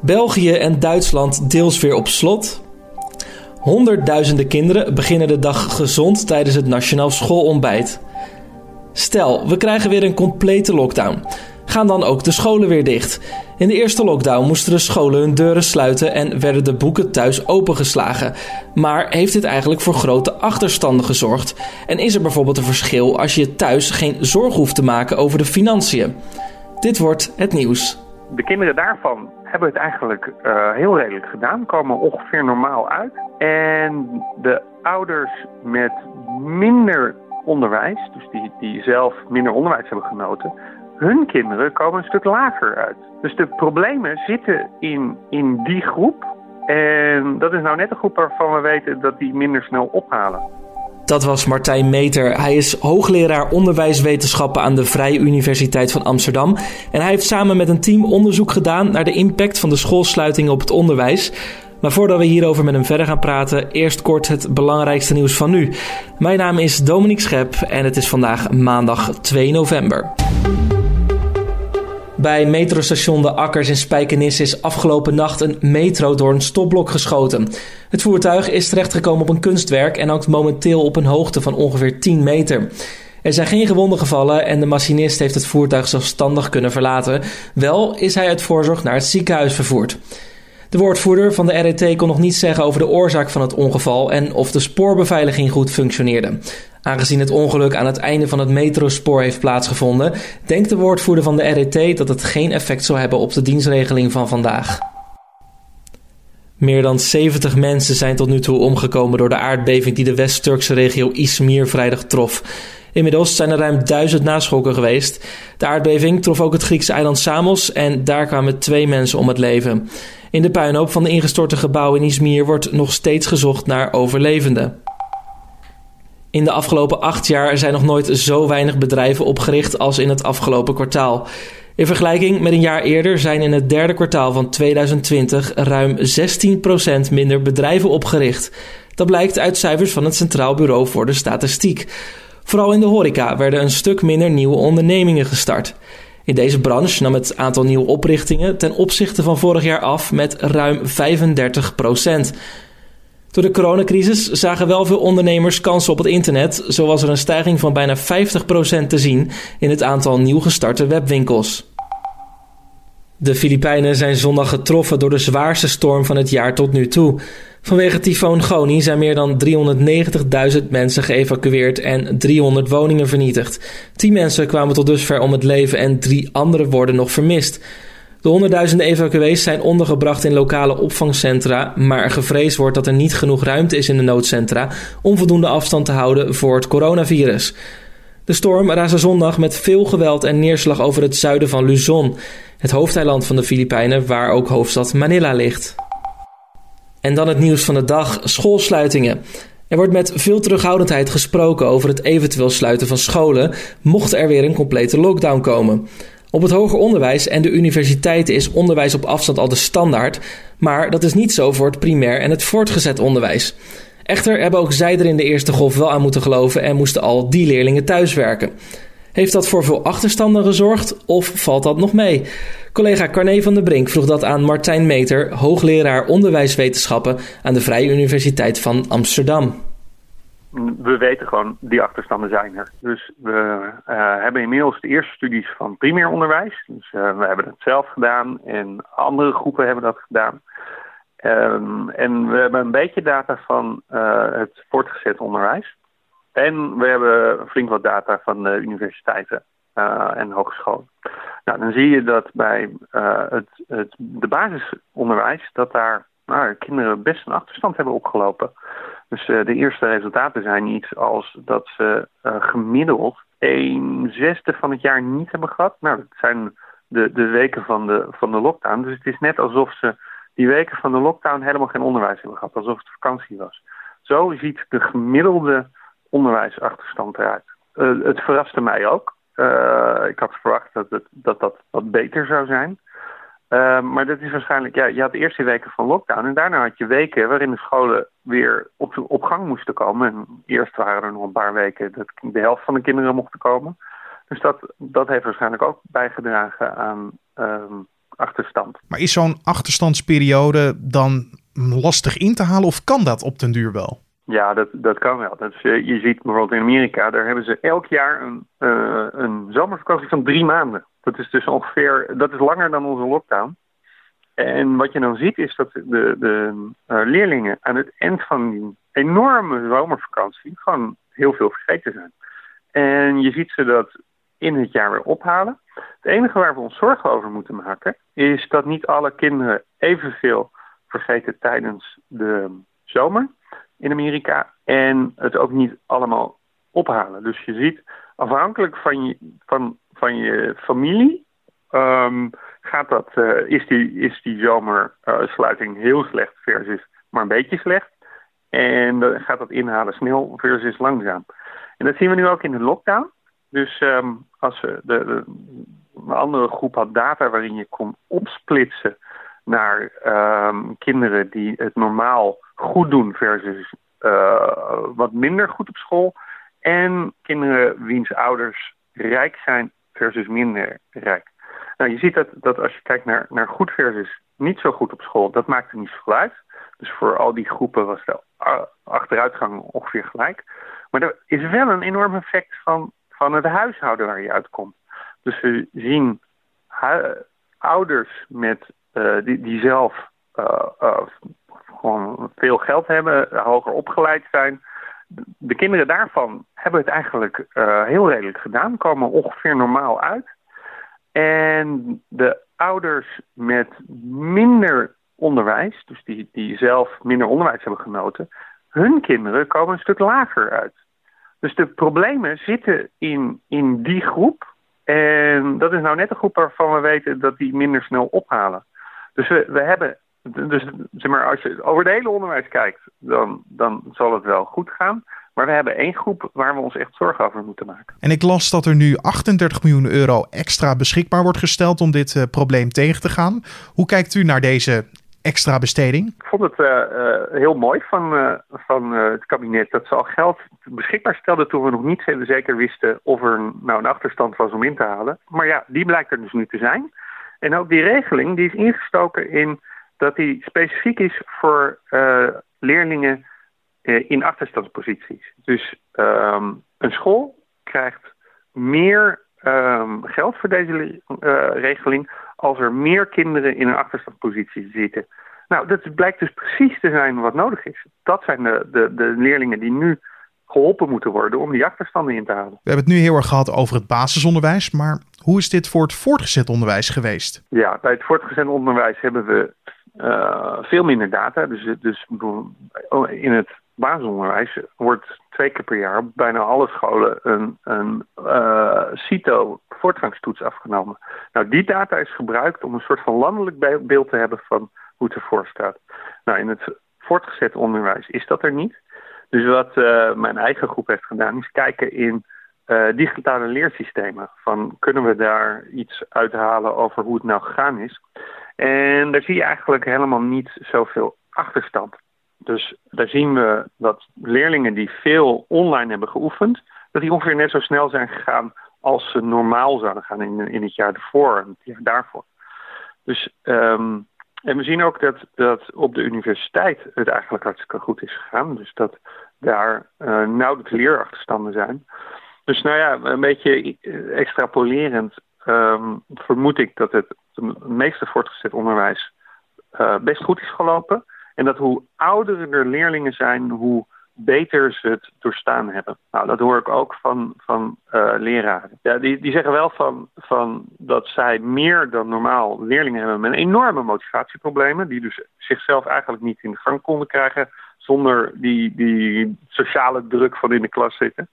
België en Duitsland deels weer op slot. Honderdduizenden kinderen beginnen de dag gezond tijdens het nationaal schoolontbijt. Stel, we krijgen weer een complete lockdown. Gaan dan ook de scholen weer dicht? In de eerste lockdown moesten de scholen hun deuren sluiten en werden de boeken thuis opengeslagen. Maar heeft dit eigenlijk voor grote achterstanden gezorgd? En is er bijvoorbeeld een verschil als je thuis geen zorg hoeft te maken over de financiën? Dit wordt het nieuws. De kinderen daarvan hebben het eigenlijk uh, heel redelijk gedaan, komen ongeveer normaal uit. En de ouders met minder onderwijs, dus die, die zelf minder onderwijs hebben genoten, hun kinderen komen een stuk lager uit. Dus de problemen zitten in, in die groep. En dat is nou net een groep waarvan we weten dat die minder snel ophalen. Dat was Martijn Meter. Hij is hoogleraar onderwijswetenschappen aan de Vrije Universiteit van Amsterdam. En hij heeft samen met een team onderzoek gedaan naar de impact van de schoolsluiting op het onderwijs. Maar voordat we hierover met hem verder gaan praten, eerst kort het belangrijkste nieuws van nu. Mijn naam is Dominique Schep en het is vandaag maandag 2 november. Bij metrostation De Akkers in Spijkenisse is afgelopen nacht een metro door een stopblok geschoten. Het voertuig is terechtgekomen op een kunstwerk en hangt momenteel op een hoogte van ongeveer 10 meter. Er zijn geen gewonden gevallen en de machinist heeft het voertuig zelfstandig kunnen verlaten. Wel is hij uit voorzorg naar het ziekenhuis vervoerd. De woordvoerder van de RET kon nog niets zeggen over de oorzaak van het ongeval en of de spoorbeveiliging goed functioneerde. Aangezien het ongeluk aan het einde van het metrospoor heeft plaatsgevonden, denkt de woordvoerder van de RET dat het geen effect zal hebben op de dienstregeling van vandaag. Meer dan 70 mensen zijn tot nu toe omgekomen door de aardbeving die de West-Turkse regio Izmir vrijdag trof. Inmiddels zijn er ruim duizend naschokken geweest. De aardbeving trof ook het Griekse eiland Samos en daar kwamen twee mensen om het leven. In de puinhoop van de ingestorte gebouwen in Izmir wordt nog steeds gezocht naar overlevenden. In de afgelopen acht jaar zijn nog nooit zo weinig bedrijven opgericht als in het afgelopen kwartaal. In vergelijking met een jaar eerder zijn in het derde kwartaal van 2020 ruim 16% minder bedrijven opgericht. Dat blijkt uit cijfers van het Centraal Bureau voor de Statistiek. Vooral in de horeca werden een stuk minder nieuwe ondernemingen gestart. In deze branche nam het aantal nieuwe oprichtingen ten opzichte van vorig jaar af met ruim 35 Door de coronacrisis zagen wel veel ondernemers kansen op het internet. Zo was er een stijging van bijna 50% te zien in het aantal nieuw gestarte webwinkels. De Filipijnen zijn zondag getroffen door de zwaarste storm van het jaar tot nu toe. Vanwege tyfoon Goni zijn meer dan 390.000 mensen geëvacueerd en 300 woningen vernietigd. 10 mensen kwamen tot dusver om het leven en drie anderen worden nog vermist. De honderdduizenden evacuees zijn ondergebracht in lokale opvangcentra, maar gevreesd wordt dat er niet genoeg ruimte is in de noodcentra om voldoende afstand te houden voor het coronavirus. De storm raasde zondag met veel geweld en neerslag over het zuiden van Luzon, het hoofdeiland van de Filipijnen waar ook hoofdstad Manila ligt. En dan het nieuws van de dag: schoolsluitingen. Er wordt met veel terughoudendheid gesproken over het eventueel sluiten van scholen, mocht er weer een complete lockdown komen. Op het hoger onderwijs en de universiteiten is onderwijs op afstand al de standaard, maar dat is niet zo voor het primair en het voortgezet onderwijs. Echter hebben ook zij er in de eerste golf wel aan moeten geloven en moesten al die leerlingen thuiswerken. Heeft dat voor veel achterstanden gezorgd of valt dat nog mee? Collega Carne van der Brink vroeg dat aan Martijn Meter, hoogleraar onderwijswetenschappen aan de Vrije Universiteit van Amsterdam. We weten gewoon, die achterstanden zijn er. Dus we uh, hebben inmiddels de eerste studies van primair onderwijs. Dus uh, we hebben het zelf gedaan en andere groepen hebben dat gedaan. Um, en we hebben een beetje data van uh, het voortgezet onderwijs. En we hebben flink wat data van de universiteiten en hogescholen. Nou, dan zie je dat bij het, het, de basisonderwijs, dat daar nou, kinderen best een achterstand hebben opgelopen. Dus uh, de eerste resultaten zijn iets als dat ze gemiddeld een zesde van het jaar niet hebben gehad. Nou, dat zijn de, de weken van de, van de lockdown. Dus het is net alsof ze die weken van de lockdown helemaal geen onderwijs hebben gehad. Alsof het vakantie was. Zo ziet de gemiddelde onderwijsachterstand eruit. Uh, het verraste mij ook. Ik had verwacht dat, het, dat dat wat beter zou zijn. Uh, maar dat is waarschijnlijk, ja, je had de eerste weken van lockdown en daarna had je weken waarin de scholen weer op, op gang moesten komen. En eerst waren er nog een paar weken dat de helft van de kinderen mochten komen. Dus dat, dat heeft waarschijnlijk ook bijgedragen aan, um, achterstand. Maar is zo'n achterstandsperiode dan lastig in te halen of kan dat op den duur wel? Ja, dat, dat kan wel. Dat is, je ziet bijvoorbeeld in Amerika, daar hebben ze elk jaar een, uh, een zomervakantie van drie maanden. Dat is dus ongeveer, dat is langer dan onze lockdown. En wat je dan ziet is dat de, de uh, leerlingen aan het eind van die enorme zomervakantie gewoon heel veel vergeten zijn. En je ziet ze dat in het jaar weer ophalen. Het enige waar we ons zorgen over moeten maken is dat niet alle kinderen evenveel vergeten tijdens de zomer in Amerika en het ook niet allemaal ophalen. Dus je ziet afhankelijk van je, van, van je familie um, gaat dat, uh, is, die, is die zomersluiting uh, heel slecht versus maar een beetje slecht. En dan gaat dat inhalen snel versus langzaam. En dat zien we nu ook in de lockdown. Dus um, als we de, de, een andere groep had data waarin je kon opsplitsen naar um, kinderen die het normaal goed doen versus uh, wat minder goed op school. En kinderen wiens ouders rijk zijn versus minder rijk. Nou, je ziet dat, dat als je kijkt naar, naar goed versus niet zo goed op school, dat maakt er niet zoveel uit. Dus voor al die groepen was de achteruitgang ongeveer gelijk. Maar er is wel een enorm effect van, van het huishouden waar je uitkomt. Dus we zien ouders met, uh, die, die zelf uh, uh, gewoon veel geld hebben, hoger opgeleid zijn. De kinderen daarvan hebben het eigenlijk heel redelijk gedaan, komen ongeveer normaal uit. En de ouders met minder onderwijs, dus die, die zelf minder onderwijs hebben genoten, hun kinderen komen een stuk lager uit. Dus de problemen zitten in, in die groep. En dat is nou net een groep waarvan we weten dat die minder snel ophalen. Dus we, we hebben, dus zeg maar, als je over het hele onderwijs kijkt, dan, dan zal het wel goed gaan. Maar we hebben één groep waar we ons echt zorgen over moeten maken. En ik las dat er nu 38 miljoen euro extra beschikbaar wordt gesteld om dit uh, probleem tegen te gaan. Hoe kijkt u naar deze extra besteding? Ik vond het uh, uh, heel mooi van, uh, van het kabinet dat ze al geld beschikbaar stelde toen we nog niet zeker wisten of er nou een achterstand was om in te halen. Maar ja, die blijkt er dus nu te zijn. En ook die regeling die is ingestoken in dat die specifiek is voor leerlingen in achterstandsposities. Dus um, een school krijgt meer um, geld voor deze regeling als er meer kinderen in een achterstandspositie zitten. Nou, dat blijkt dus precies te zijn wat nodig is. Dat zijn de, de, de leerlingen die nu geholpen moeten worden om die achterstanden in te halen. We hebben het nu heel erg gehad over het basisonderwijs, maar hoe is dit voor het voortgezet onderwijs geweest? Ja, bij het voortgezet onderwijs hebben we uh, veel minder data. Dus, dus in het basisonderwijs wordt twee keer per jaar op bijna alle scholen een, een uh, CITO voortgangstoets afgenomen. Nou, die data is gebruikt om een soort van landelijk beeld te hebben van hoe het ervoor staat. Nou, in het voortgezet onderwijs is dat er niet. Dus wat uh, mijn eigen groep heeft gedaan, is kijken in uh, digitale leersystemen. Van kunnen we daar iets uithalen over hoe het nou gegaan is? En daar zie je eigenlijk helemaal niet zoveel achterstand. Dus daar zien we dat leerlingen die veel online hebben geoefend, dat die ongeveer net zo snel zijn gegaan als ze normaal zouden gaan in, in het jaar ervoor en het jaar daarvoor. Dus, um, en we zien ook dat, dat op de universiteit het eigenlijk hartstikke goed is gegaan. Dus dat daar uh, nauwelijks leerachterstanden zijn. Dus nou ja, een beetje extrapolerend um, vermoed ik dat het, meeste voortgezet onderwijs uh, best goed is gelopen. En dat hoe ouder er leerlingen zijn, hoe beter ze het doorstaan hebben. Nou, dat hoor ik ook van, van uh, leraren. Ja, die, die zeggen wel van, van dat zij meer dan normaal leerlingen hebben met enorme motivatieproblemen, die dus zichzelf eigenlijk niet in de gang konden krijgen zonder die, die sociale druk van in de klas zitten.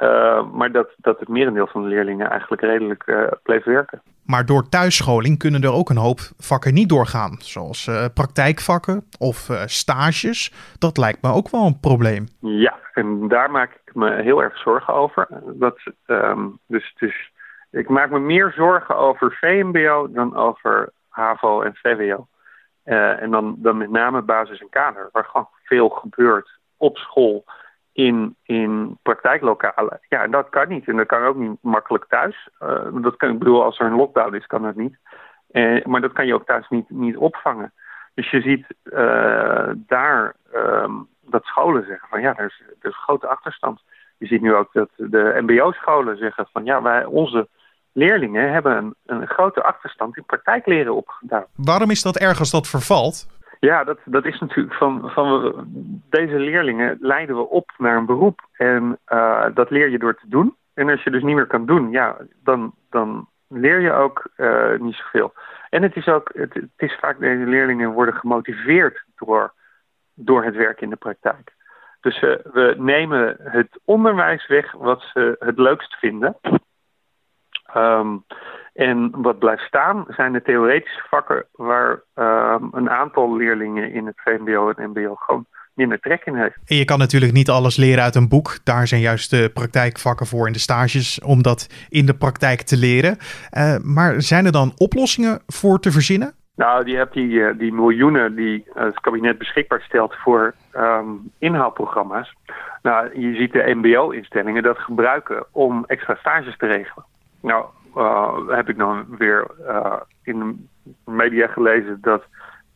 Uh, maar dat, dat het merendeel van de leerlingen eigenlijk redelijk uh, bleef werken. Maar door thuisscholing kunnen er ook een hoop vakken niet doorgaan. Zoals uh, praktijkvakken of stages. Dat lijkt me ook wel een probleem. Ja, en daar maak ik me heel erg zorgen over. Dat, um, dus, dus ik maak me meer zorgen over VMBO dan over HAVO en VWO. en dan, dan met name basis en kader, waar gewoon veel gebeurt op school in, in praktijklokalen. Ja, en dat kan niet. En dat kan ook niet makkelijk thuis. Uh, dat kan, ik bedoel, als er een lockdown is, kan dat niet. Uh, maar dat kan je ook thuis niet, niet opvangen. Dus je ziet uh, daar um, dat scholen zeggen van ja, er is, er is grote achterstand. Je ziet nu ook dat de mbo-scholen zeggen van ja, wij, onze leerlingen hebben een, een grote achterstand in praktijkleren opgedaan. Waarom is dat erg als dat vervalt? Ja, dat, dat is natuurlijk van, van deze leerlingen leiden we op naar een beroep. En uh, dat leer je door te doen. En als je dus niet meer kan doen, ja, dan, dan leer je ook uh, niet zoveel. En het is ook, het, het, is vaak, deze leerlingen worden gemotiveerd door, door het werk in de praktijk. Dus uh, we nemen het onderwijs weg wat ze het leukst vinden. Um, en wat blijft staan zijn de theoretische vakken waar een aantal leerlingen in het VMBO en MBO gewoon minder trek in heeft. En je kan natuurlijk niet alles leren uit een boek. Daar zijn juist de praktijkvakken voor in de stages om dat in de praktijk te leren. Uh, maar zijn er dan oplossingen voor te verzinnen? Nou, je hebt die, uh, die miljoenen die het kabinet beschikbaar stelt voor um, inhaalprogramma's. Nou, je ziet de MBO-instellingen dat gebruiken om extra stages te regelen. Nou, uh, heb ik dan weer uh, in de media gelezen dat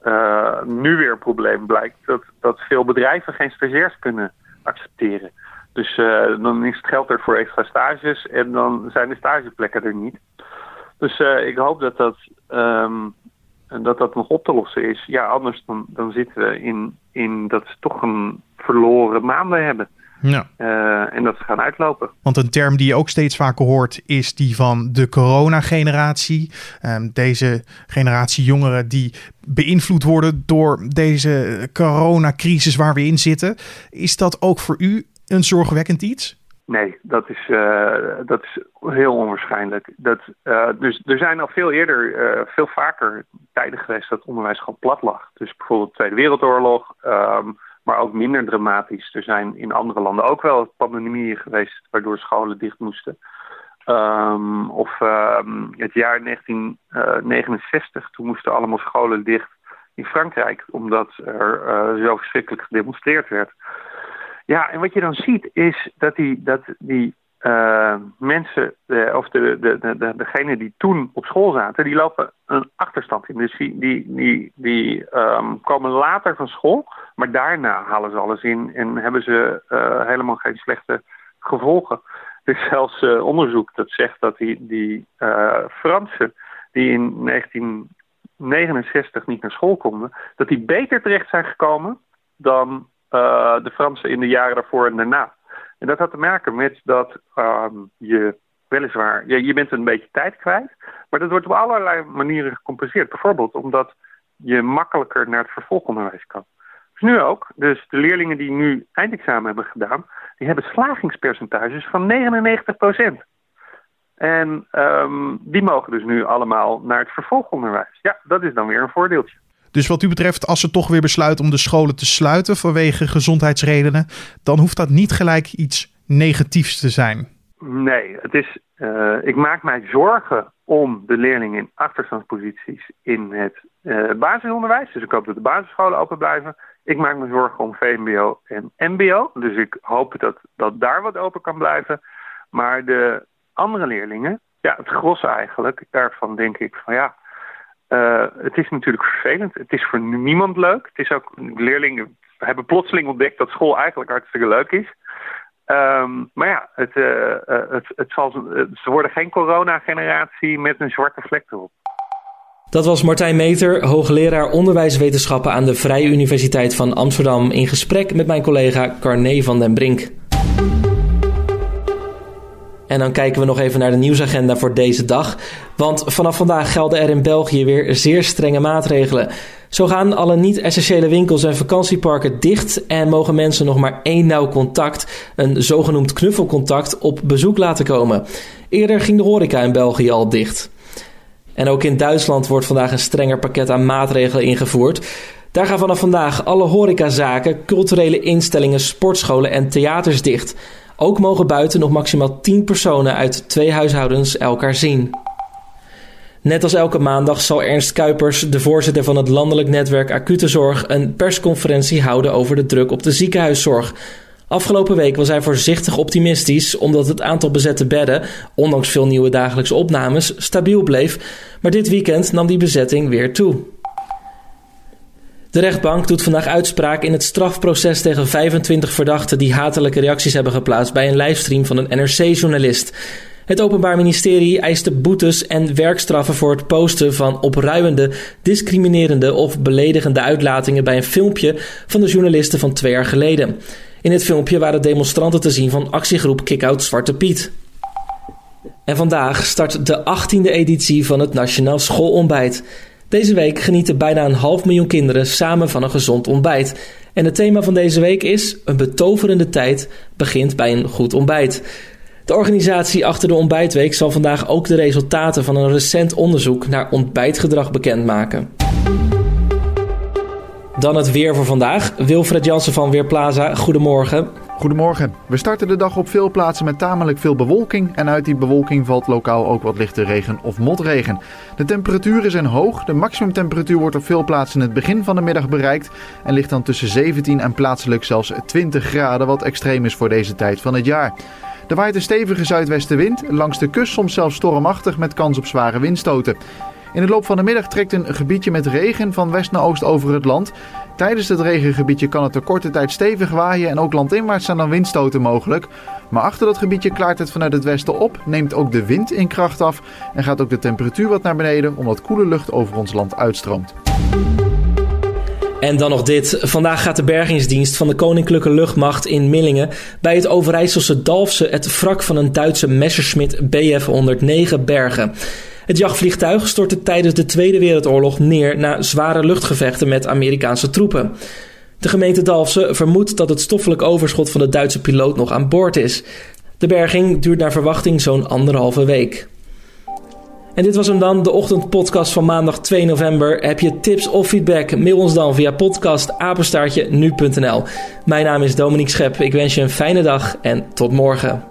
uh, nu weer een probleem blijkt dat, dat veel bedrijven geen stagiairs kunnen accepteren. Dus dan is het geld er voor extra stages en dan zijn de stageplekken er niet. Dus ik hoop dat dat, um, dat dat nog op te lossen is. Ja, anders dan, dan zitten we in, in dat ze toch een verloren maanden hebben. Ja. Uh, en dat ze gaan uitlopen. Want een term die je ook steeds vaker hoort is die van de coronageneratie. Um, deze generatie jongeren die beïnvloed worden door deze coronacrisis waar we in zitten. Is dat ook voor u een zorgwekkend iets? Nee, dat is, uh, dat is heel onwaarschijnlijk. Dat, uh, dus er zijn al veel eerder, uh, veel vaker tijden geweest dat onderwijs gewoon plat lag. Dus bijvoorbeeld de Tweede Wereldoorlog, um, maar ook minder dramatisch. Er zijn in andere landen ook wel pandemieën geweest waardoor scholen dicht moesten. Um, of um, het jaar 1969, toen moesten allemaal scholen dicht in Frankrijk, omdat er uh, zo verschrikkelijk gedemonstreerd werd. Ja, en wat je dan ziet is dat die, dat die uh, mensen, de, of de, de, de, de, degene die toen op school zaten, die lopen een achterstand in. Dus die, die, die, um, komen later van school, maar daarna halen ze alles in en hebben ze uh, helemaal geen slechte gevolgen. Er is zelfs onderzoek dat zegt dat die, die Fransen die in 1969 niet naar school konden, dat die beter terecht zijn gekomen dan de Fransen in de jaren daarvoor en daarna. En dat had te maken met dat um, je weliswaar, je, je bent een beetje tijd kwijt, maar dat wordt op allerlei manieren gecompenseerd. Bijvoorbeeld omdat je makkelijker naar het vervolgonderwijs kan. Dus nu ook. Dus de leerlingen die nu eindexamen hebben gedaan, die hebben slagingspercentages van 99% En um, die mogen dus nu allemaal naar het vervolgonderwijs. Ja, dat is dan weer een voordeeltje. Dus wat u betreft, als ze toch weer besluiten om de scholen te sluiten vanwege gezondheidsredenen, dan hoeft dat niet gelijk iets negatiefs te zijn. Nee, het is, uh, ik maak mij zorgen om de leerlingen in achterstandsposities in het uh, basisonderwijs. Dus ik hoop dat de basisscholen open blijven. Ik maak me zorgen om VMBO en MBO. Dus ik hoop dat, dat daar wat open kan blijven. Maar de andere leerlingen, ja, het gros eigenlijk, daarvan denk ik van ja, uh, het is natuurlijk vervelend. Het is voor niemand leuk. Het is ook, leerlingen hebben plotseling ontdekt dat school eigenlijk hartstikke leuk is. Um, maar ja, het, uh, uh, het, het zal, ze worden geen corona-generatie met een zwarte vlek erop. Dat was Martijn Meter, hoogleraar onderwijswetenschappen aan de Vrije Universiteit van Amsterdam, in gesprek met mijn collega Carné van den Brink. En dan kijken we nog even naar de nieuwsagenda voor deze dag. Want vanaf vandaag gelden er in België weer zeer strenge maatregelen. Zo gaan alle niet-essentiële winkels en vakantieparken dicht en mogen mensen nog maar één nauw contact, een zogenoemd knuffelcontact, op bezoek laten komen. Eerder ging de horeca in België al dicht. En ook in Duitsland wordt vandaag een strenger pakket aan maatregelen ingevoerd. Daar gaan vanaf vandaag alle horecazaken, culturele instellingen, sportscholen en theaters dicht. Ook mogen buiten nog maximaal 10 personen uit twee huishoudens elkaar zien. Net als elke maandag zal Ernst Kuipers, de voorzitter van het landelijk netwerk Acute Zorg, een persconferentie houden over de druk op de ziekenhuiszorg. Afgelopen week was hij voorzichtig optimistisch omdat het aantal bezette bedden, ondanks veel nieuwe dagelijkse opnames, stabiel bleef. Maar dit weekend nam die bezetting weer toe. De rechtbank doet vandaag uitspraak in het strafproces tegen 25 verdachten die hatelijke reacties hebben geplaatst bij een livestream van een NRC-journalist. Het Openbaar Ministerie eiste boetes en werkstraffen voor het posten van opruimende, discriminerende of beledigende uitlatingen bij een filmpje van de journalisten van twee jaar geleden. In het filmpje waren demonstranten te zien van actiegroep Kickout Zwarte Piet. En vandaag start de 18e editie van het Nationaal Schoolontbijt. Deze week genieten bijna een half miljoen kinderen samen van een gezond ontbijt. En het thema van deze week is: Een betoverende tijd begint bij een goed ontbijt. De organisatie achter de Ontbijtweek zal vandaag ook de resultaten van een recent onderzoek naar ontbijtgedrag bekendmaken. Dan het weer voor vandaag. Wilfred Jansen van Weerplaza, goedemorgen. Goedemorgen. We starten de dag op veel plaatsen met tamelijk veel bewolking. En uit die bewolking valt lokaal ook wat lichte regen of motregen. De temperaturen zijn hoog. De maximumtemperatuur wordt op veel plaatsen het begin van de middag bereikt. En ligt dan tussen 17 en plaatselijk zelfs 20 graden, wat extreem is voor deze tijd van het jaar. Er waait een stevige zuidwestenwind, langs de kust soms zelfs stormachtig met kans op zware windstoten. In de loop van de middag trekt een gebiedje met regen van west naar oost over het land. Tijdens het regengebiedje kan het er korte tijd stevig waaien en ook landinwaarts zijn dan windstoten mogelijk. Maar achter dat gebiedje klaart het vanuit het westen op, neemt ook de wind in kracht af en gaat ook de temperatuur wat naar beneden omdat koele lucht over ons land uitstroomt. En dan nog dit. Vandaag gaat de bergingsdienst van de Koninklijke Luchtmacht in Millingen bij het Overijsselse Dalfsen het wrak van een Duitse Messerschmitt Bf 109 bergen. Het jachtvliegtuig stortte tijdens de Tweede Wereldoorlog neer na zware luchtgevechten met Amerikaanse troepen. De gemeente Dalfsen vermoedt dat het stoffelijk overschot van de Duitse piloot nog aan boord is. De berging duurt naar verwachting zo'n anderhalve week. En dit was hem dan, de ochtendpodcast van maandag 2 november. Heb je tips of feedback? Mail ons dan via podcastapenstaartje nu.nl. Mijn naam is Dominique Schep. Ik wens je een fijne dag en tot morgen.